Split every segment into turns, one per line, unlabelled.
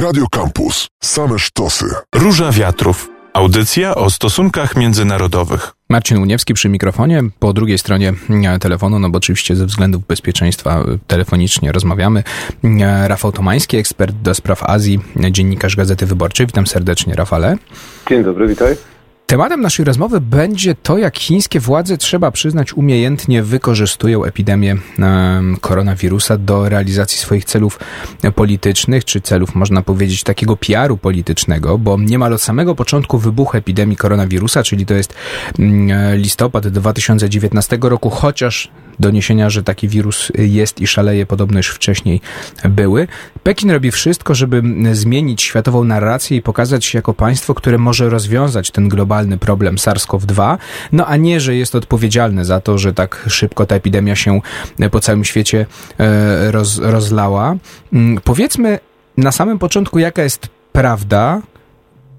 Radio Campus. Same sztosy.
Róża Wiatrów. Audycja o stosunkach międzynarodowych.
Marcin Uniewski przy mikrofonie, po drugiej stronie e, telefonu, no bo oczywiście ze względów bezpieczeństwa e, telefonicznie rozmawiamy. E, Rafał Tomański, ekspert do spraw Azji, dziennikarz Gazety Wyborczej. Witam serdecznie, Rafale.
Dzień dobry, witaj.
Tematem naszej rozmowy będzie to, jak chińskie władze, trzeba przyznać, umiejętnie wykorzystują epidemię koronawirusa do realizacji swoich celów politycznych, czy celów, można powiedzieć, takiego PR-u politycznego, bo niemal od samego początku wybuchu epidemii koronawirusa, czyli to jest mm, listopad 2019 roku, chociaż doniesienia, że taki wirus jest i szaleje podobno już wcześniej były. Pekin robi wszystko, żeby zmienić światową narrację i pokazać się jako państwo, które może rozwiązać ten globalny problem SARS-CoV-2, no a nie, że jest odpowiedzialne za to, że tak szybko ta epidemia się po całym świecie e, roz, rozlała. Mm, powiedzmy na samym początku, jaka jest prawda,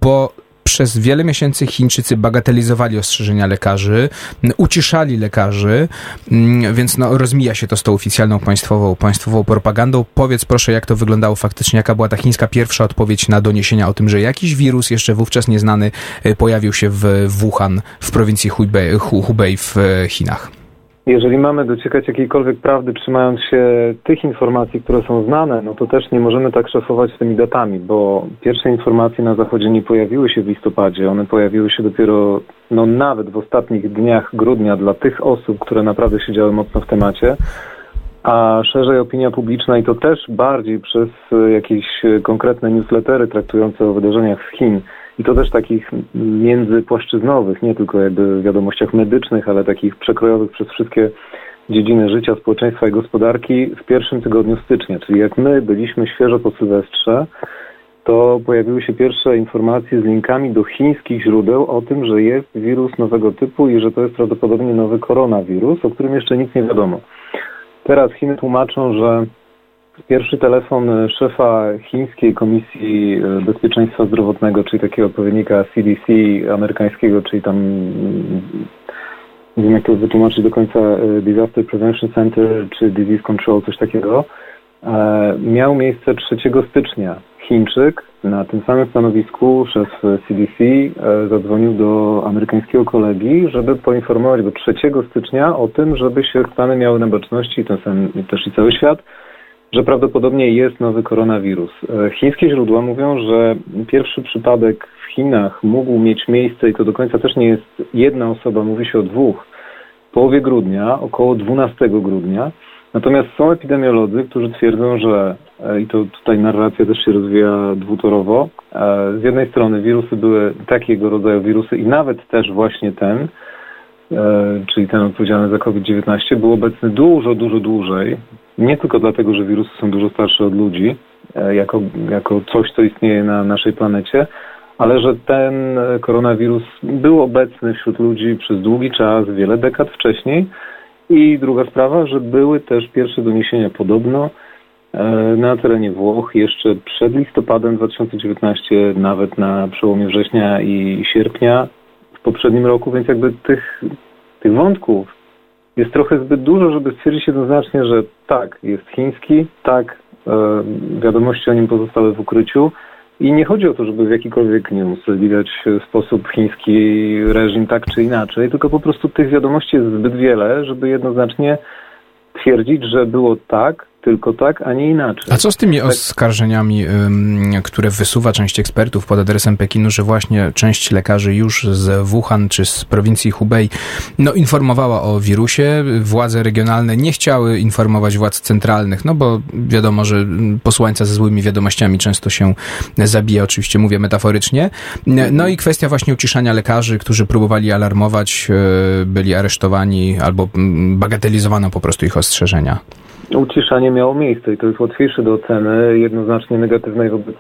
bo przez wiele miesięcy Chińczycy bagatelizowali ostrzeżenia lekarzy, uciszali lekarzy, więc no, rozmija się to z tą oficjalną państwową, państwową propagandą. Powiedz proszę, jak to wyglądało faktycznie, jaka była ta chińska pierwsza odpowiedź na doniesienia o tym, że jakiś wirus jeszcze wówczas nieznany y, pojawił się w Wuhan, w prowincji Hubei, Hubei w y, Chinach.
Jeżeli mamy dociekać jakiejkolwiek prawdy, trzymając się tych informacji, które są znane, no to też nie możemy tak szafować tymi datami, bo pierwsze informacje na Zachodzie nie pojawiły się w listopadzie, one pojawiły się dopiero, no nawet w ostatnich dniach grudnia dla tych osób, które naprawdę siedziały mocno w temacie, a szerzej opinia publiczna i to też bardziej przez jakieś konkretne newslettery traktujące o wydarzeniach z Chin, i to też takich międzypłaszczyznowych, nie tylko jakby wiadomościach medycznych, ale takich przekrojowych przez wszystkie dziedziny życia, społeczeństwa i gospodarki w pierwszym tygodniu stycznia. Czyli jak my byliśmy świeżo po Sylwestrze, to pojawiły się pierwsze informacje z linkami do chińskich źródeł o tym, że jest wirus nowego typu i że to jest prawdopodobnie nowy koronawirus, o którym jeszcze nic nie wiadomo. Teraz Chiny tłumaczą, że Pierwszy telefon szefa chińskiej Komisji e, Bezpieczeństwa Zdrowotnego, czyli takiego odpowiednika CDC amerykańskiego, czyli tam nie wiem jak to wytłumaczyć do końca, e, Disaster Prevention Center czy Disease Control, coś takiego, e, miał miejsce 3 stycznia. Chińczyk na tym samym stanowisku, szef CDC, zadzwonił do amerykańskiego kolegi, żeby poinformować go 3 stycznia o tym, żeby się Stany miały na baczności, ten sam też i cały świat, że prawdopodobnie jest nowy koronawirus. E, chińskie źródła mówią, że pierwszy przypadek w Chinach mógł mieć miejsce i to do końca też nie jest jedna osoba, mówi się o dwóch, w połowie grudnia, około 12 grudnia. Natomiast są epidemiolodzy, którzy twierdzą, że, e, i to tutaj narracja też się rozwija dwutorowo, e, z jednej strony wirusy były takiego rodzaju wirusy i nawet też właśnie ten, czyli ten odpowiedzialny za COVID-19, był obecny dużo, dużo dłużej, nie tylko dlatego, że wirusy są dużo starsze od ludzi, e, jako, jako coś, co istnieje na naszej planecie, ale że ten koronawirus był obecny wśród ludzi przez długi czas, wiele dekad wcześniej. I druga sprawa, że były też pierwsze doniesienia podobno e, na terenie Włoch jeszcze przed listopadem 2019, nawet na przełomie września i sierpnia w poprzednim roku, więc jakby tych, tych wątków jest trochę zbyt dużo, żeby stwierdzić jednoznacznie, że tak, jest chiński, tak, e, wiadomości o nim pozostały w ukryciu. I nie chodzi o to, żeby w jakikolwiek, nie usprawiedliwiać sposób chiński reżim tak czy inaczej, tylko po prostu tych wiadomości jest zbyt wiele, żeby jednoznacznie twierdzić, że było tak, tylko tak, a nie inaczej.
A co z tymi tak. oskarżeniami, które wysuwa część ekspertów pod adresem Pekinu, że właśnie część lekarzy już z Wuhan czy z prowincji Hubei no, informowała o wirusie, władze regionalne nie chciały informować władz centralnych, no bo wiadomo, że posłańca ze złymi wiadomościami często się zabija, oczywiście mówię metaforycznie. No i kwestia właśnie uciszania lekarzy, którzy próbowali alarmować, e, byli aresztowani albo bagatelizowano po prostu ich ostrzeżenia
uciszanie miało miejsce i to jest łatwiejsze do oceny jednoznacznie negatywnej wobec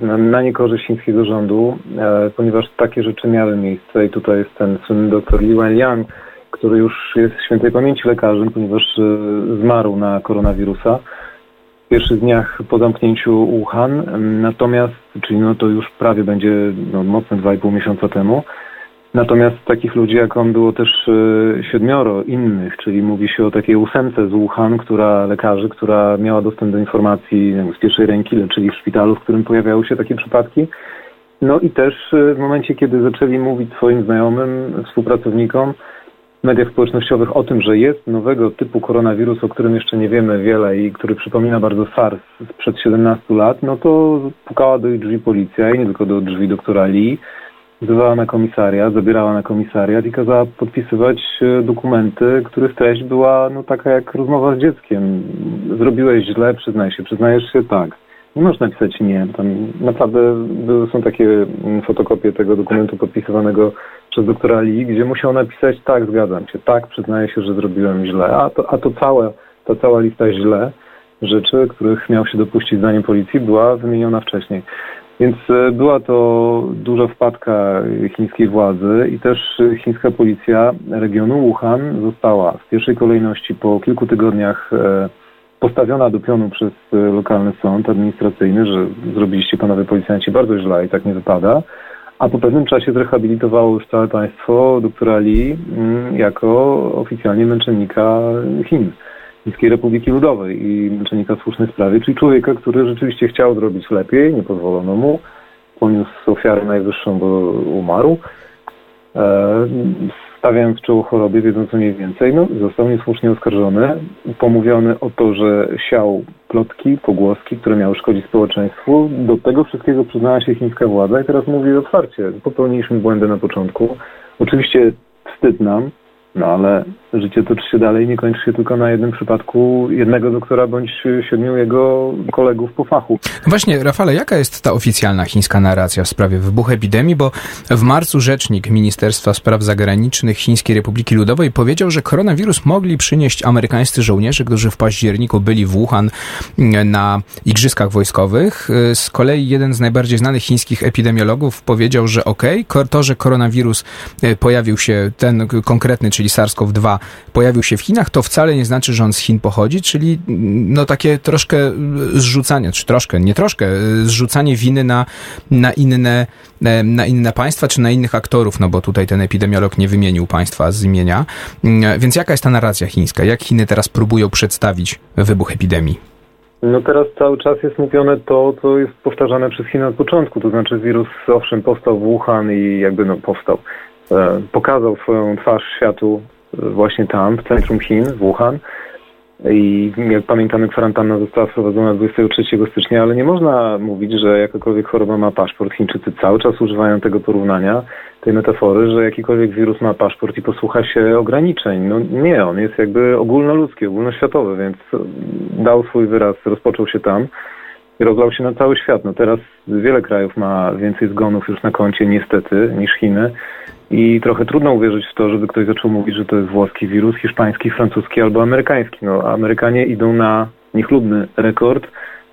na, na niekorzyść chińskiego rządu, e, ponieważ takie rzeczy miały miejsce. I tutaj jest ten słynny doktor Li Wenliang, który już jest świętej pamięci lekarzem, ponieważ e, zmarł na koronawirusa w pierwszych dniach po zamknięciu Wuhan, natomiast, czyli no to już prawie będzie no, mocne 2,5 miesiąca temu, Natomiast takich ludzi jak on było też y, siedmioro innych, czyli mówi się o takiej ósemce z Wuhan, która lekarzy, która miała dostęp do informacji z pierwszej ręki, leczyli w szpitalu, w którym pojawiały się takie przypadki. No i też y, w momencie, kiedy zaczęli mówić swoim znajomym, współpracownikom, w mediach społecznościowych o tym, że jest nowego typu koronawirus, o którym jeszcze nie wiemy wiele i który przypomina bardzo SARS sprzed 17 lat, no to pukała do ich drzwi policja i nie tylko do drzwi doktora Lee, wzywała na komisariat, zabierała na komisariat i kazała podpisywać e, dokumenty, których treść była no, taka jak rozmowa z dzieckiem. Zrobiłeś źle, przyznaj się, przyznajesz się tak. Nie można napisać nie. Tam naprawdę są takie mm, fotokopie tego dokumentu podpisywanego przez doktora Lee, gdzie musiał napisać tak, zgadzam się, tak, przyznaję się, że zrobiłem źle. A to, a to całe, ta cała lista źle rzeczy, których miał się dopuścić zdaniem policji, była wymieniona wcześniej. Więc e, była to duża wpadka chińskiej władzy i też chińska policja regionu Wuhan została w pierwszej kolejności po kilku tygodniach e, postawiona do pionu przez e, lokalny sąd administracyjny, że zrobiliście panowie policjanci bardzo źle i tak nie wypada. A po pewnym czasie zrehabilitowało już całe państwo doktora Li mm, jako oficjalnie męczennika Chin. Chińskiej Republiki Ludowej i Męczennika Słusznej Sprawie, czyli człowieka, który rzeczywiście chciał zrobić lepiej, nie pozwolono mu, poniósł ofiarę najwyższą, bo umarł, e, stawiając czoło chorobie, wiedząc mniej więcej, no, został niesłusznie oskarżony, pomówiony o to, że siał plotki, pogłoski, które miały szkodzić społeczeństwu. Do tego wszystkiego przyznała się chińska władza i teraz mówi otwarcie, popełniliśmy błędy na początku. Oczywiście wstyd nam, no ale życie toczy się dalej, nie kończy się tylko na jednym przypadku jednego doktora bądź siedmiu jego kolegów po fachu.
No właśnie, Rafale, jaka jest ta oficjalna chińska narracja w sprawie wybuchu epidemii? Bo w marcu rzecznik Ministerstwa Spraw Zagranicznych Chińskiej Republiki Ludowej powiedział, że koronawirus mogli przynieść amerykańscy żołnierze, którzy w październiku byli w Wuhan na igrzyskach wojskowych. Z kolei jeden z najbardziej znanych chińskich epidemiologów powiedział, że okej, okay, to, że koronawirus e, pojawił się, ten konkretny, czyli SARS-CoV-2 pojawił się w Chinach, to wcale nie znaczy, że on z Chin pochodzi, czyli no takie troszkę zrzucanie, czy troszkę, nie troszkę, zrzucanie winy na, na inne na inne państwa, czy na innych aktorów, no bo tutaj ten epidemiolog nie wymienił państwa z imienia. Więc jaka jest ta narracja chińska? Jak Chiny teraz próbują przedstawić wybuch epidemii?
No teraz cały czas jest mówione to, co jest powtarzane przez Chiny od początku, to znaczy wirus owszem powstał w Wuhan i jakby no powstał, e, pokazał swoją twarz światu właśnie tam, w centrum Chin, w Wuhan. I jak pamiętamy, kwarantanna została wprowadzona 23 stycznia, ale nie można mówić, że jakakolwiek choroba ma paszport. Chińczycy cały czas używają tego porównania, tej metafory, że jakikolwiek wirus ma paszport i posłucha się ograniczeń. No nie, on jest jakby ogólnoludzki, ogólnoświatowy, więc dał swój wyraz, rozpoczął się tam i rozlał się na cały świat. No teraz wiele krajów ma więcej zgonów już na koncie niestety niż Chiny. I trochę trudno uwierzyć w to, żeby ktoś zaczął mówić, że to jest włoski wirus, hiszpański, francuski albo amerykański. No, Amerykanie idą na niechlubny rekord,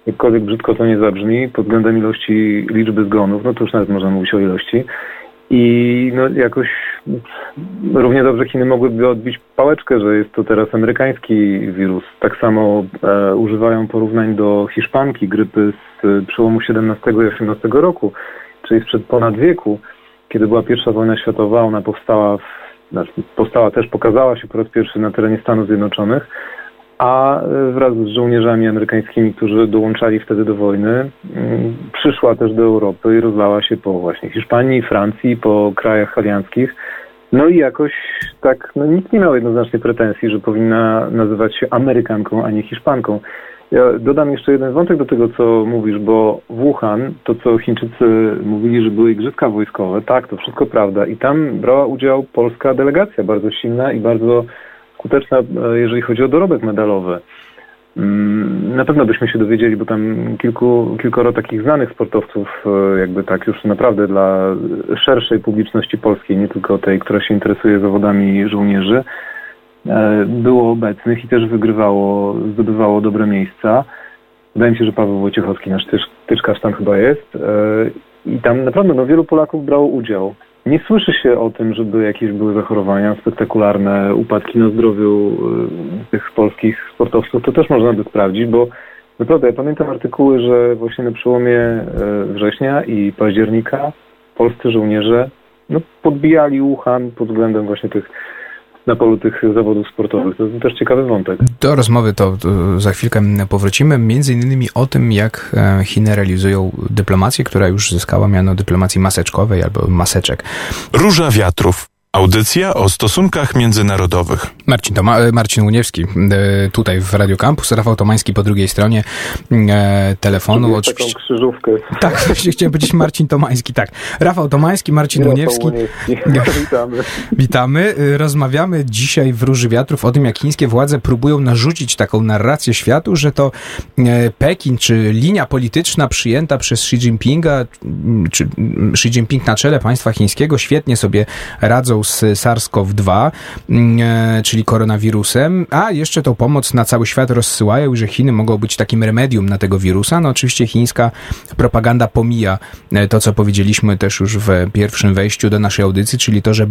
jakkolwiek brzydko to nie zabrzmi, pod względem ilości liczby zgonów, no to już nawet można mówić o ilości. I no jakoś równie dobrze Chiny mogłyby odbić pałeczkę, że jest to teraz amerykański wirus. Tak samo e, używają porównań do hiszpanki, grypy z przełomu XVII i XVIII roku, czyli sprzed ponad wieku kiedy była pierwsza wojna światowa, ona powstała, w, znaczy powstała też, pokazała się po raz pierwszy na terenie Stanów Zjednoczonych, a e, wraz z żołnierzami amerykańskimi, którzy dołączali wtedy do wojny, mm, przyszła też do Europy i rozlała się po właśnie Hiszpanii, Francji, po krajach alianckich. No i jakoś tak, no nikt nie miał jednoznacznej pretensji, że powinna nazywać się Amerykanką, a nie Hiszpanką. Ja dodam jeszcze jeden wątek do tego, co mówisz, bo Wuhan, to co Chińczycy mówili, że były igrzyska wojskowe, tak, to wszystko prawda. I tam brała udział polska delegacja, bardzo silna i bardzo skuteczna, e, jeżeli chodzi o dorobek medalowy. Mm, na pewno byśmy się dowiedzieli, bo tam kilku, kilkoro takich znanych sportowców, e, jakby tak już naprawdę dla szerszej publiczności polskiej, nie tylko tej, która się interesuje zawodami żołnierzy, E, było obecnych i też wygrywało, zdobywało dobre miejsca. Wydaje mi się, że Paweł Wojciechowski, nasz tyczkarz tam chyba jest. I tam naprawdę no, wielu Polaków brało udział. Nie słyszy się o tym, żeby jakieś były zachorowania spektakularne, upadki na zdrowiu e, tych polskich sportowców. To też można by sprawdzić, bo naprawdę ja pamiętam artykuły, że właśnie na przełomie września i października polscy żołnierze no, podbijali Wuhan pod względem właśnie tych na polu tych zawodów sportowych. To jest też ciekawy wątek.
Do rozmowy to, to za chwilkę powrócimy, między innymi o tym, jak e, Chiny realizują dyplomację, która już zyskała miano dyplomacji maseczkowej albo maseczek.
Róża wiatrów. Audycja o stosunkach międzynarodowych.
Marcin, Toma, e, Marcin Uniewski, e, tutaj w Radio Campus, Rafał Tomański po drugiej stronie e, telefonu.
Lubię oczywiście. Taką krzyżówkę.
Tak, chciałem powiedzieć Marcin Tomański, tak. Rafał Tomański, Marcin
Rafał
Uniewski.
Witamy.
Witamy. Rozmawiamy dzisiaj w Róży Wiatrów o tym, jak chińskie władze próbują narzucić taką narrację światu, że to Pekin, czy linia polityczna przyjęta przez Xi Jinpinga, czy Xi Jinping na czele państwa chińskiego świetnie sobie radzą z SARS-CoV-2, czyli koronawirusem, a jeszcze tą pomoc na cały świat rozsyłają i że Chiny mogą być takim remedium na tego wirusa. No oczywiście chińska propaganda pomija e, to, co powiedzieliśmy też już w pierwszym wejściu do naszej audycji, czyli to, że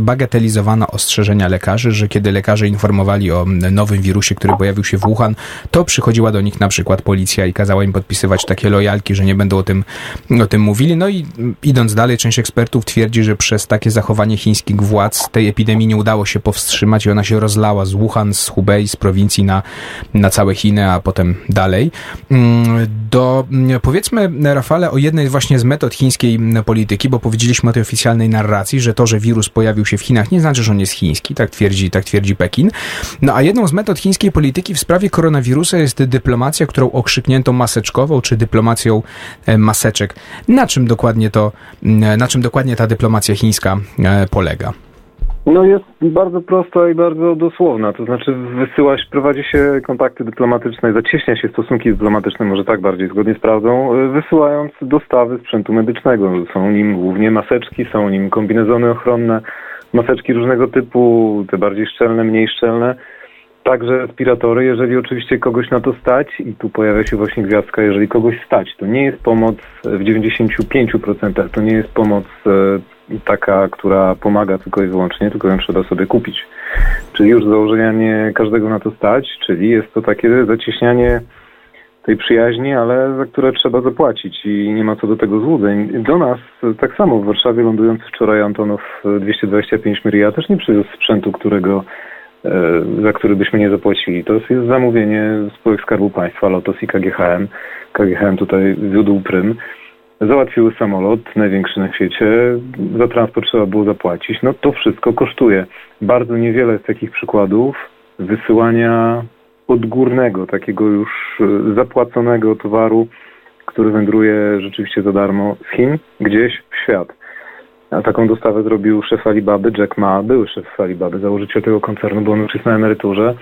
bagatelizowano ostrzeżenia lekarzy, że kiedy lekarze informowali o nowym wirusie, który pojawił się w Wuhan, to przychodziła do nich na przykład policja i kazała im podpisywać takie lojalki, że nie będą o tym, o tym mówili. No i idąc dalej, część ekspertów twierdzi, że przez takie zachowanie chińskich władz tej epidemii nie udało się powstrzymać i ona się rozlała z Wuhan, z Hubei, z prowincji na, na całe Chiny, a potem dalej. Mm, do, mm, powiedzmy, Rafale, o jednej właśnie z metod chińskiej polityki, bo powiedzieliśmy o tej oficjalnej narracji, że to, że wirus pojawił się w Chinach, nie znaczy, że on jest chiński, tak twierdzi, tak twierdzi Pekin. No a jedną z metod chińskiej polityki w sprawie koronawirusa jest dyplomacja, którą okrzyknięto maseczkową, czy dyplomacją e, maseczek. Na czym dokładnie to, mm, na czym dokładnie ta dyplomacja chińska e, polega?
No jest bardzo prosta i bardzo dosłowna, to znaczy wysyła się, prowadzi się kontakty dyplomatyczne, zacieśnia się stosunki dyplomatyczne, może tak bardziej zgodnie z prawdą, wysyłając dostawy sprzętu medycznego. Są nim głównie maseczki, są nim kombinezony ochronne, maseczki różnego typu, te bardziej szczelne, mniej szczelne, także respiratory, jeżeli oczywiście kogoś na to stać i tu pojawia się właśnie gwiazdka, jeżeli kogoś stać, to nie jest pomoc w 95%, to nie jest pomoc e, taka, która pomaga tylko i wyłącznie, tylko ją trzeba sobie kupić. Czyli już z założenia nie każdego na to stać, czyli jest to takie zacieśnianie tej przyjaźni, ale za które trzeba zapłacić i nie ma co do tego złudzeń. Do nas tak samo w Warszawie lądujący wczoraj Antonów 225 Myria też nie przywiózł sprzętu, którego e, za który byśmy nie zapłacili. To jest zamówienie spółek Skarbu Państwa, Lotos i KGHM. KGHM tutaj wiódł prym załatwiły samolot, największy na świecie, za transport trzeba było zapłacić. No to wszystko kosztuje. Bardzo niewiele jest takich przykładów wysyłania odgórnego, takiego już e, zapłaconego towaru, który wędruje rzeczywiście za darmo z Chin gdzieś w świat. A taką dostawę zrobił szef Alibaby, Jack Ma, były szef Alibaby, założyciel tego koncernu, bo on już jest na emeryturze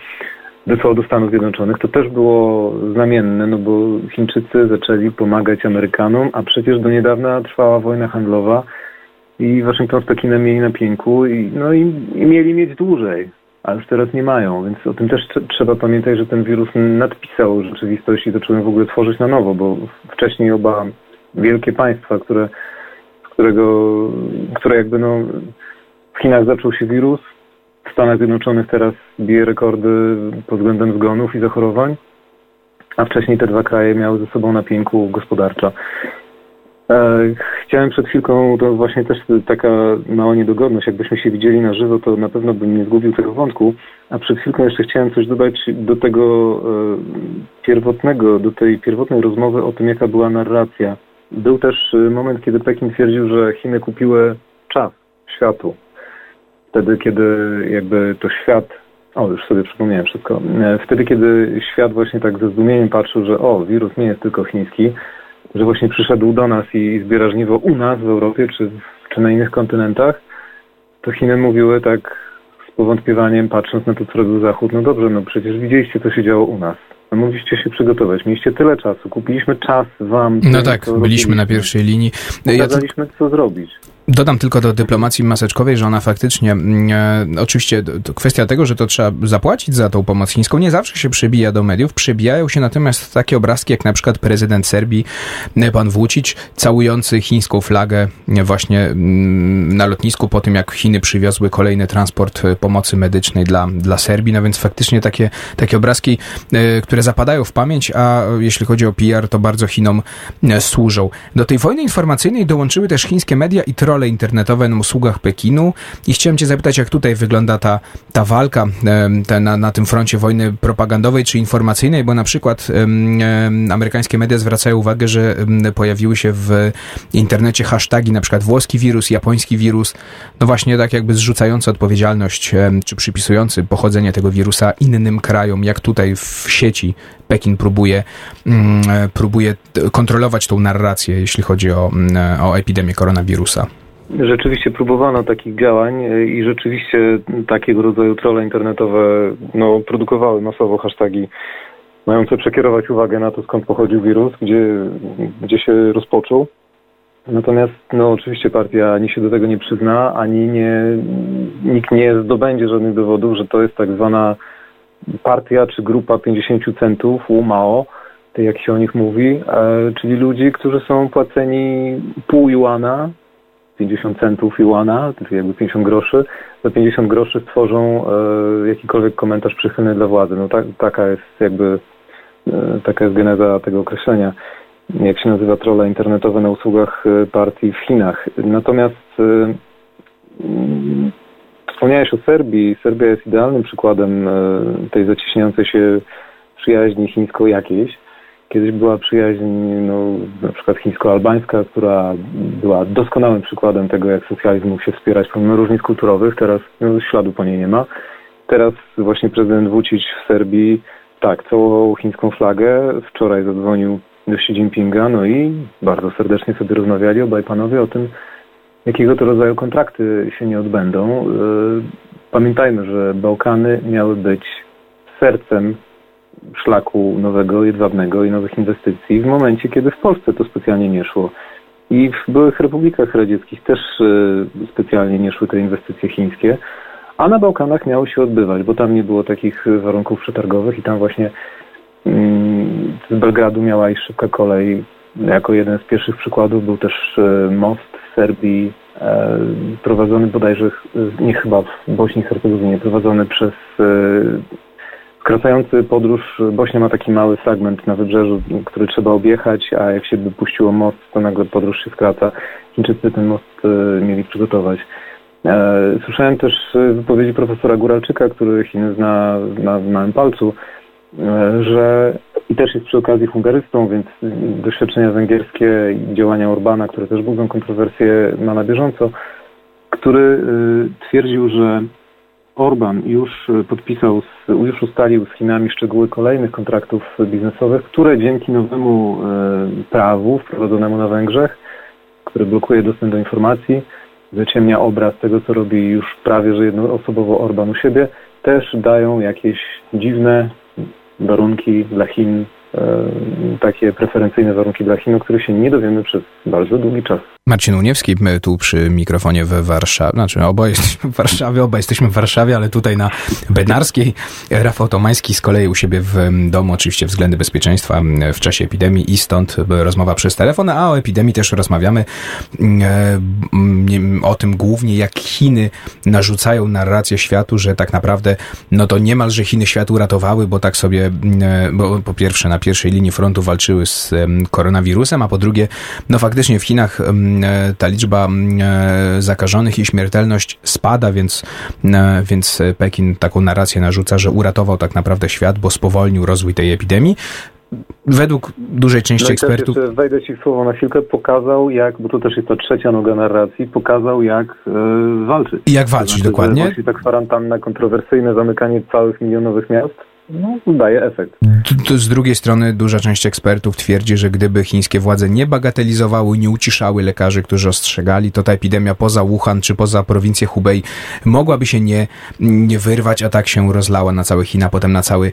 wysłał do Stanów Zjednoczonych, to też było znamienne, no bo Chińczycy zaczęli pomagać Amerykanom, a przecież do niedawna trwała wojna handlowa i Waszyngton z Pekinem mieli na pięku i, no i, i mieli mieć dłużej, a już teraz nie mają, więc o tym też trzeba pamiętać, że ten wirus nadpisał rzeczywistość i zacząłem w ogóle tworzyć na nowo, bo wcześniej oba wielkie państwa, które, którego, które jakby no w Chinach zaczął się wirus, w Stanach Zjednoczonych teraz bije rekordy pod względem zgonów i zachorowań, a wcześniej te dwa kraje miały ze sobą napięku gospodarczo. E, chciałem przed chwilką, to właśnie też taka mała niedogodność, jakbyśmy się widzieli na żywo, to na pewno bym nie zgubił tego wątku, a przed chwilką jeszcze chciałem coś dodać do tego e, pierwotnego, do tej pierwotnej rozmowy o tym, jaka była narracja. Był też moment, kiedy Pekin twierdził, że Chiny kupiły czas światu, wtedy, kiedy jakby to świat, o już sobie przypomniałem wszystko, e, wtedy, kiedy świat właśnie tak ze zdumieniem patrzył, że o, wirus nie jest tylko chiński, że właśnie przyszedł do nas i zbiera żniwo u nas w Europie czy, czy na innych kontynentach, to Chiny mówiły tak z powątpiewaniem, patrząc na to, co robił Zachód, no dobrze, no przecież widzieliście, co się działo u nas. No mogliście się przygotować, mieliście tyle czasu, kupiliśmy czas wam.
No tak, byliśmy na pierwszej linii.
Pokazaliśmy, co zrobić.
Dodam tylko do dyplomacji maseczkowej, że ona faktycznie, mm, e, oczywiście kwestia tego, że to trzeba zapłacić za tą pomoc chińską, nie zawsze się przebija do mediów. Przebijają się natomiast takie obrazki, jak na przykład prezydent Serbii, e, pan Włócić, całujący chińską flagę e, właśnie mm, na lotnisku po tym, jak Chiny przywiozły kolejny transport e, pomocy medycznej dla, dla Serbii. No więc faktycznie takie, takie obrazki, e, które zapadają w pamięć, a jeśli chodzi o PR, to bardzo Chinom e, służą. Do tej wojny informacyjnej dołączyły też chińskie media i trolle trolle internetowe na usługach Pekinu. I chciałem cię zapytać, jak tutaj wygląda ta, ta walka ta, na, na tym froncie wojny propagandowej czy informacyjnej, bo na przykład amerykańskie media zwracają uwagę, że pojawiły się w internecie hasztagi, na przykład włoski wirus, japoński wirus, no właśnie tak jakby zrzucający odpowiedzialność czy przypisujący pochodzenie tego wirusa innym krajom, jak tutaj w sieci Pekin próbuje, próbuje kontrolować tą narrację, jeśli chodzi o, o epidemię koronawirusa.
Rzeczywiście próbowano takich działań i rzeczywiście takiego rodzaju trolle internetowe no, produkowały masowo hasztagi mające przekierować uwagę na to, skąd pochodził wirus, gdzie, gdzie się rozpoczął. Natomiast no, oczywiście partia ani się do tego nie przyzna, ani nie, nikt nie zdobędzie żadnych dowodów, że to jest tak zwana partia czy grupa 50 centów, UMAO, jak się o nich mówi, e, czyli ludzi, którzy są płaceni pół juana 50 centów juana, czyli jakby 50 groszy, za 50 groszy stworzą e, jakikolwiek komentarz przychylny dla władzy. No tak, taka jest jakby, e, taka jest geneza tego określenia. Jak się nazywa trolle internetowe na usługach e, partii w Chinach. Natomiast e, mm, wspomniałeś o Serbii. Serbia jest idealnym przykładem e, tej zacieśniającej się przyjaźni chińsko-jakiejś Kiedyś była przyjaźń no, na przykład chińsko-albańska, która była doskonałym przykładem tego, jak socjalizm mógł się wspierać pomimo różnic kulturowych. Teraz no, śladu po niej nie ma. Teraz właśnie prezydent Vucic w Serbii tak, całował chińską flagę. Wczoraj zadzwonił do Xi Jinpinga, no i bardzo serdecznie sobie rozmawiali obaj panowie o tym, jakiego to rodzaju kontrakty się nie odbędą. E, pamiętajmy, że Bałkany miały być sercem szlaku nowego, jedwabnego i nowych inwestycji w momencie, kiedy w Polsce to specjalnie nie szło. I w byłych republikach radzieckich też e, specjalnie nie szły te inwestycje chińskie, a na Bałkanach miało się odbywać, bo tam nie było takich warunków przetargowych i tam właśnie mm, z Belgradu miała iść szybka kolej. Jako jeden z pierwszych przykładów był też e, most w Serbii e, prowadzony bodajże, nie chyba w Bośni i Hercegowinie, prowadzony przez skracający podróż. Bośnia ma taki mały fragment na wybrzeżu, który trzeba objechać, a jak się by puściło most, to nagle podróż się skraca. Chińczycy ten most e, mieli przygotować. E, słyszałem też wypowiedzi profesora Góralczyka, który Chiny zna na małym palcu, e, że i też jest przy okazji hungarystą, więc doświadczenia węgierskie i działania Orbana, które też budzą kontrowersje, ma na bieżąco, który twierdził, że Orban już e, podpisał, już ustalił z Chinami szczegóły kolejnych kontraktów biznesowych, które dzięki nowemu e, prawu wprowadzonemu na Węgrzech, który blokuje dostęp do informacji, wyciemnia obraz tego, co robi już prawie że jednoosobowo Orban u siebie, też dają jakieś dziwne warunki dla Chin, e, takie preferencyjne warunki dla Chin, o których się nie dowiemy przez bardzo długi czas.
Marcin Uniewski, my tu przy mikrofonie w Warszawie, znaczy oboje jesteśmy w Warszawie, obaj jesteśmy w Warszawie, ale tutaj na Bednarskiej. Rafał Tomański z kolei u siebie w domu, oczywiście względy bezpieczeństwa w czasie epidemii i stąd rozmowa przez telefon, a o epidemii też rozmawiamy o tym głównie, jak Chiny narzucają narrację światu, że tak naprawdę, no to niemalże Chiny świat uratowały, bo tak sobie, bo po pierwsze na pierwszej linii frontu walczyły z koronawirusem, a po drugie, no faktycznie w Chinach E, ta liczba e, zakażonych i śmiertelność spada, więc, e, więc Pekin taką narrację narzuca, że uratował tak naprawdę świat, bo spowolnił rozwój tej epidemii według dużej części ekspertów.
Wejdę ci w słowo na chwilkę, pokazał jak, bo to też jest ta trzecia noga narracji, pokazał jak e, walczyć.
I jak walczyć, znaczy, dokładnie. Właśnie
ta kwarantanna, kontrowersyjne zamykanie całych milionowych miast no, daje efekt.
Z drugiej strony duża część ekspertów twierdzi, że gdyby chińskie władze nie bagatelizowały, nie uciszały lekarzy, którzy ostrzegali, to ta epidemia poza Wuhan czy poza prowincję Hubei mogłaby się nie, nie wyrwać, a tak się rozlała na cały Chin, a potem na cały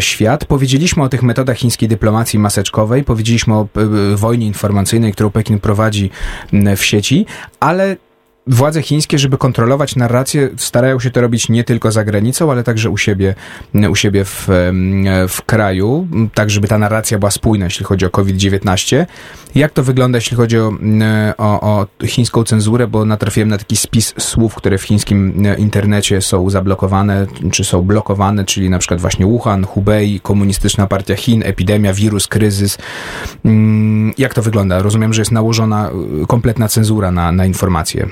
świat. Powiedzieliśmy o tych metodach chińskiej dyplomacji maseczkowej, powiedzieliśmy o wojnie informacyjnej, którą Pekin prowadzi w sieci, ale władze chińskie, żeby kontrolować narrację, starają się to robić nie tylko za granicą, ale także u siebie, u siebie w, w kraju, tak żeby ta narracja była spójna, jeśli chodzi o COVID-19. Jak to wygląda, jeśli chodzi o, o, o chińską cenzurę, bo natrafiłem na taki spis słów, które w chińskim internecie są zablokowane, czy są blokowane, czyli na przykład właśnie Wuhan, Hubei, komunistyczna partia Chin, epidemia, wirus, kryzys. Mm, jak to wygląda? Rozumiem, że jest nałożona kompletna cenzura na, na informacje.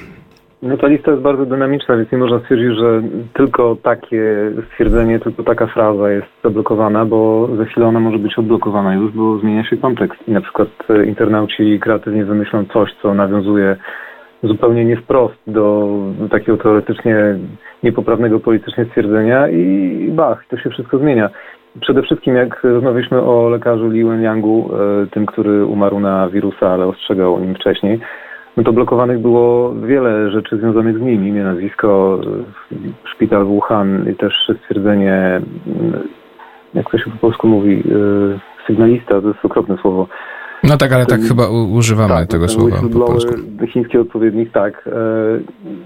No ta lista jest bardzo dynamiczna, więc nie można stwierdzić, że tylko takie stwierdzenie, tylko taka fraza jest zablokowana, bo za chwilę ona może być odblokowana już, bo zmienia się kontekst. I na przykład e, internauci kreatywnie wymyślą coś, co nawiązuje zupełnie nie wprost do takiego teoretycznie niepoprawnego politycznie stwierdzenia i bach, to się wszystko zmienia. Przede wszystkim jak rozmawialiśmy o lekarzu Li Wenliangu, e, tym, który umarł na wirusa, ale ostrzegał o nim wcześniej, no to blokowanych było wiele rzeczy związanych z nim, imię, nazwisko, szpital Wuhan i też stwierdzenie, jak to się po polsku mówi, e, sygnalista, to jest okropne słowo.
No tak, ale tak chyba używamy tak, tego słowa po polsku.
Chiński odpowiednik, tak. E,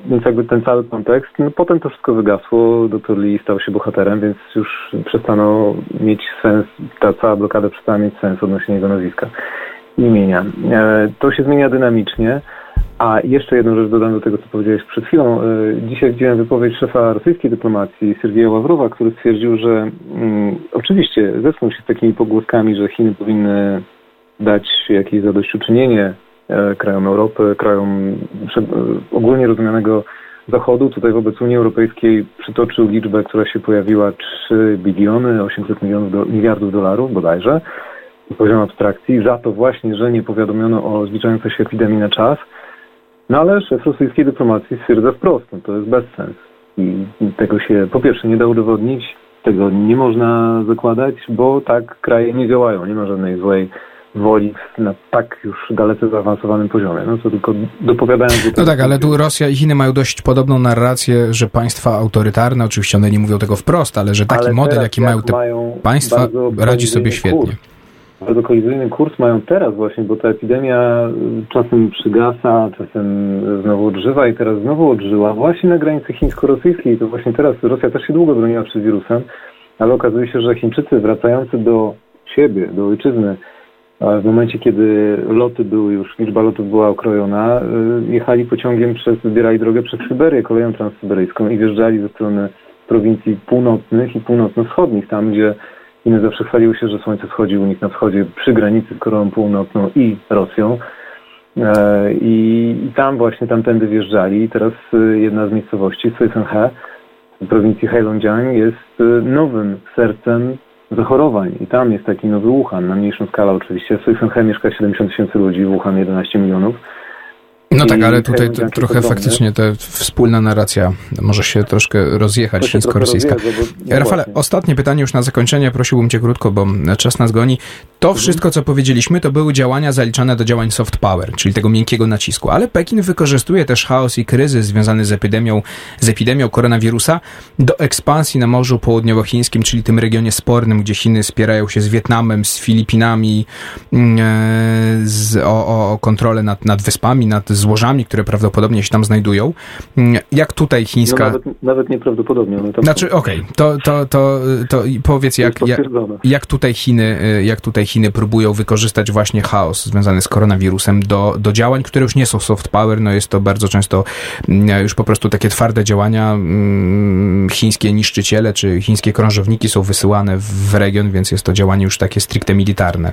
więc jakby ten cały kontekst. No potem to wszystko wygasło, doktor Lee stał się bohaterem, więc już przestano mieć sens, ta cała blokada przestała mieć sens odnośnie jego nazwiska imienia. E, to się zmienia dynamicznie. A jeszcze jedną rzecz dodam do tego, co powiedziałeś przed chwilą. E, dzisiaj widziałem wypowiedź szefa rosyjskiej dyplomacji, Sergieja Ławrowa, który stwierdził, że mm, oczywiście zetknął się z takimi pogłoskami, że Chiny powinny dać jakieś zadośćuczynienie e, krajom Europy, krajom ogólnie rozumianego Zachodu. Tutaj wobec Unii Europejskiej przytoczył liczbę, która się pojawiła 3 biliony 800 milionów do, miliardów dolarów bodajże poziom abstrakcji, za to właśnie, że nie powiadomiono o zbliżającej się epidemii na czas. No ale szef rosyjskiej dyplomacji stwierdza wprost, no to jest bezsens. I tego się po pierwsze nie da udowodnić, tego nie można zakładać, bo tak kraje nie działają, nie ma żadnej złej woli na tak już dalece zaawansowanym poziomie. No to tylko dopowiadają...
No tak, ale tu Rosja i Chiny mają dość podobną narrację, że państwa autorytarne, oczywiście one nie mówią tego wprost, ale że taki ale model, jaki mają te mają państwa, radzi sobie świetnie. Kurs
bardzo kolizyjny kurs mają teraz właśnie, bo ta epidemia czasem przygasa, czasem znowu odżywa i teraz znowu odżyła właśnie na granicy chińsko-rosyjskiej. To właśnie teraz Rosja też się długo broniła przed wirusem, ale okazuje się, że Chińczycy wracający do siebie, do ojczyzny, w momencie, kiedy loty były już, liczba lotów była okrojona, y, jechali pociągiem przez, zbierali drogę przez Syberię, koleją transsyberyjską i wjeżdżali ze strony prowincji północnych i północno-wschodnich, tam gdzie Chiny zawsze chwaliły się, że słońce wschodzi u nich na wschodzie przy granicy z Koreą Północną i Rosją. E, I tam właśnie tamtędy wjeżdżali. Teraz e, jedna z miejscowości, Suisenhe, w prowincji Heilongjiang, jest e, nowym sercem zachorowań. I tam jest taki nowy Wuhan, na mniejszą skalę oczywiście. W Suisenhe mieszka 70 tysięcy ludzi, Wuhan 11 milionów.
No tak, ale tutaj to, trochę faktycznie ta wspólna narracja może się troszkę rozjechać chińsko-rosyjska. No Rafale, ostatnie pytanie już na zakończenie, prosiłbym cię krótko, bo czas nas goni. To mhm. wszystko, co powiedzieliśmy, to były działania zaliczane do działań soft power, czyli tego miękkiego nacisku, ale Pekin wykorzystuje też chaos i kryzys związany z epidemią, z epidemią koronawirusa do ekspansji na Morzu Południowochińskim, czyli tym regionie spornym, gdzie Chiny spierają się z Wietnamem, z Filipinami, mm, e, z, o, o kontrolę nad, nad wyspami, nad złożami, które prawdopodobnie się tam znajdują. Mm, jak tutaj chińska... No
nawet, nawet nieprawdopodobnie.
No znaczy, okej, okay, to, to, to, to powiedz, jak, jak, jak, tutaj Chiny, y, jak tutaj Chiny próbują wykorzystać właśnie chaos związany z koronawirusem do, do działań, które już nie są soft power, no jest to bardzo często mm, już po prostu takie twarde działania. Mm, chińskie niszczyciele czy chińskie krążowniki są wysyłane w region, więc jest to działanie już takie stricte militarne.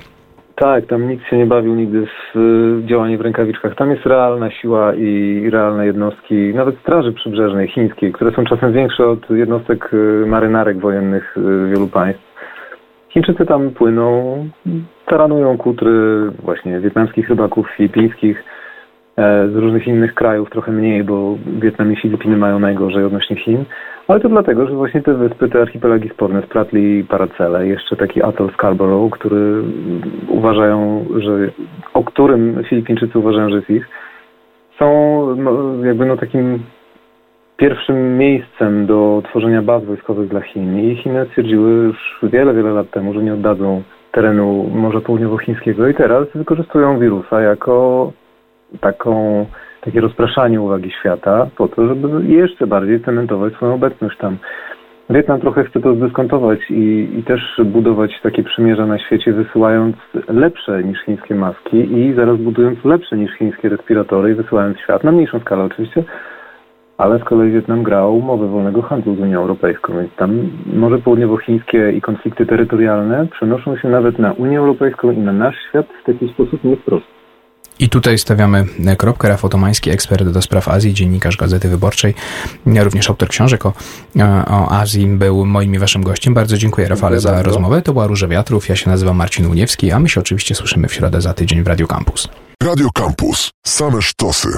Tak, tam nikt się nie bawił nigdy w działanie w rękawiczkach. Tam jest realna siła i realne jednostki, nawet straży przybrzeżnej chińskiej, które są czasem większe od jednostek y, marynarek wojennych y, wielu państw. Chińczycy tam płyną, taranują kutry właśnie wietnamskich rybaków, filipińskich, z różnych innych krajów, trochę mniej, bo Wietnam i Filipiny mają najgorzej odnośnie Chin. Ale to dlatego, że właśnie te wyspy, te archipelagi sporne, Spratly, Paracele, jeszcze taki atoll Scarborough, który uważają, że, o którym Filipińczycy uważają, że jest ich, są no, jakby no takim pierwszym miejscem do tworzenia baz wojskowych dla Chin. I Chiny stwierdziły już wiele, wiele lat temu, że nie oddadzą terenu Morza Południowochińskiego i teraz wykorzystują wirusa jako taką takie rozpraszanie uwagi świata po to, żeby jeszcze bardziej cementować swoją obecność tam. Wietnam trochę chce to zdyskontować i, i też budować takie przymierza na świecie, wysyłając lepsze niż chińskie maski i zaraz budując lepsze niż chińskie respiratory i wysyłając świat, na mniejszą skalę oczywiście, ale z kolei Wietnam gra o umowę wolnego handlu z Unią Europejską, więc tam może południowochińskie i konflikty terytorialne przenoszą się nawet na Unię Europejską i na nasz świat w taki sposób nie.
I tutaj stawiamy kropkę. Rafał Tomański, ekspert do spraw Azji, dziennikarz Gazety Wyborczej, również autor książek o, o Azji, był moim i waszym gościem. Bardzo dziękuję Rafale za bardzo. rozmowę. To była Róża Wiatrów. Ja się nazywam Marcin Uniewski, a my się oczywiście słyszymy w środę za tydzień w Radio Campus.
Radio Campus. Same sztosy.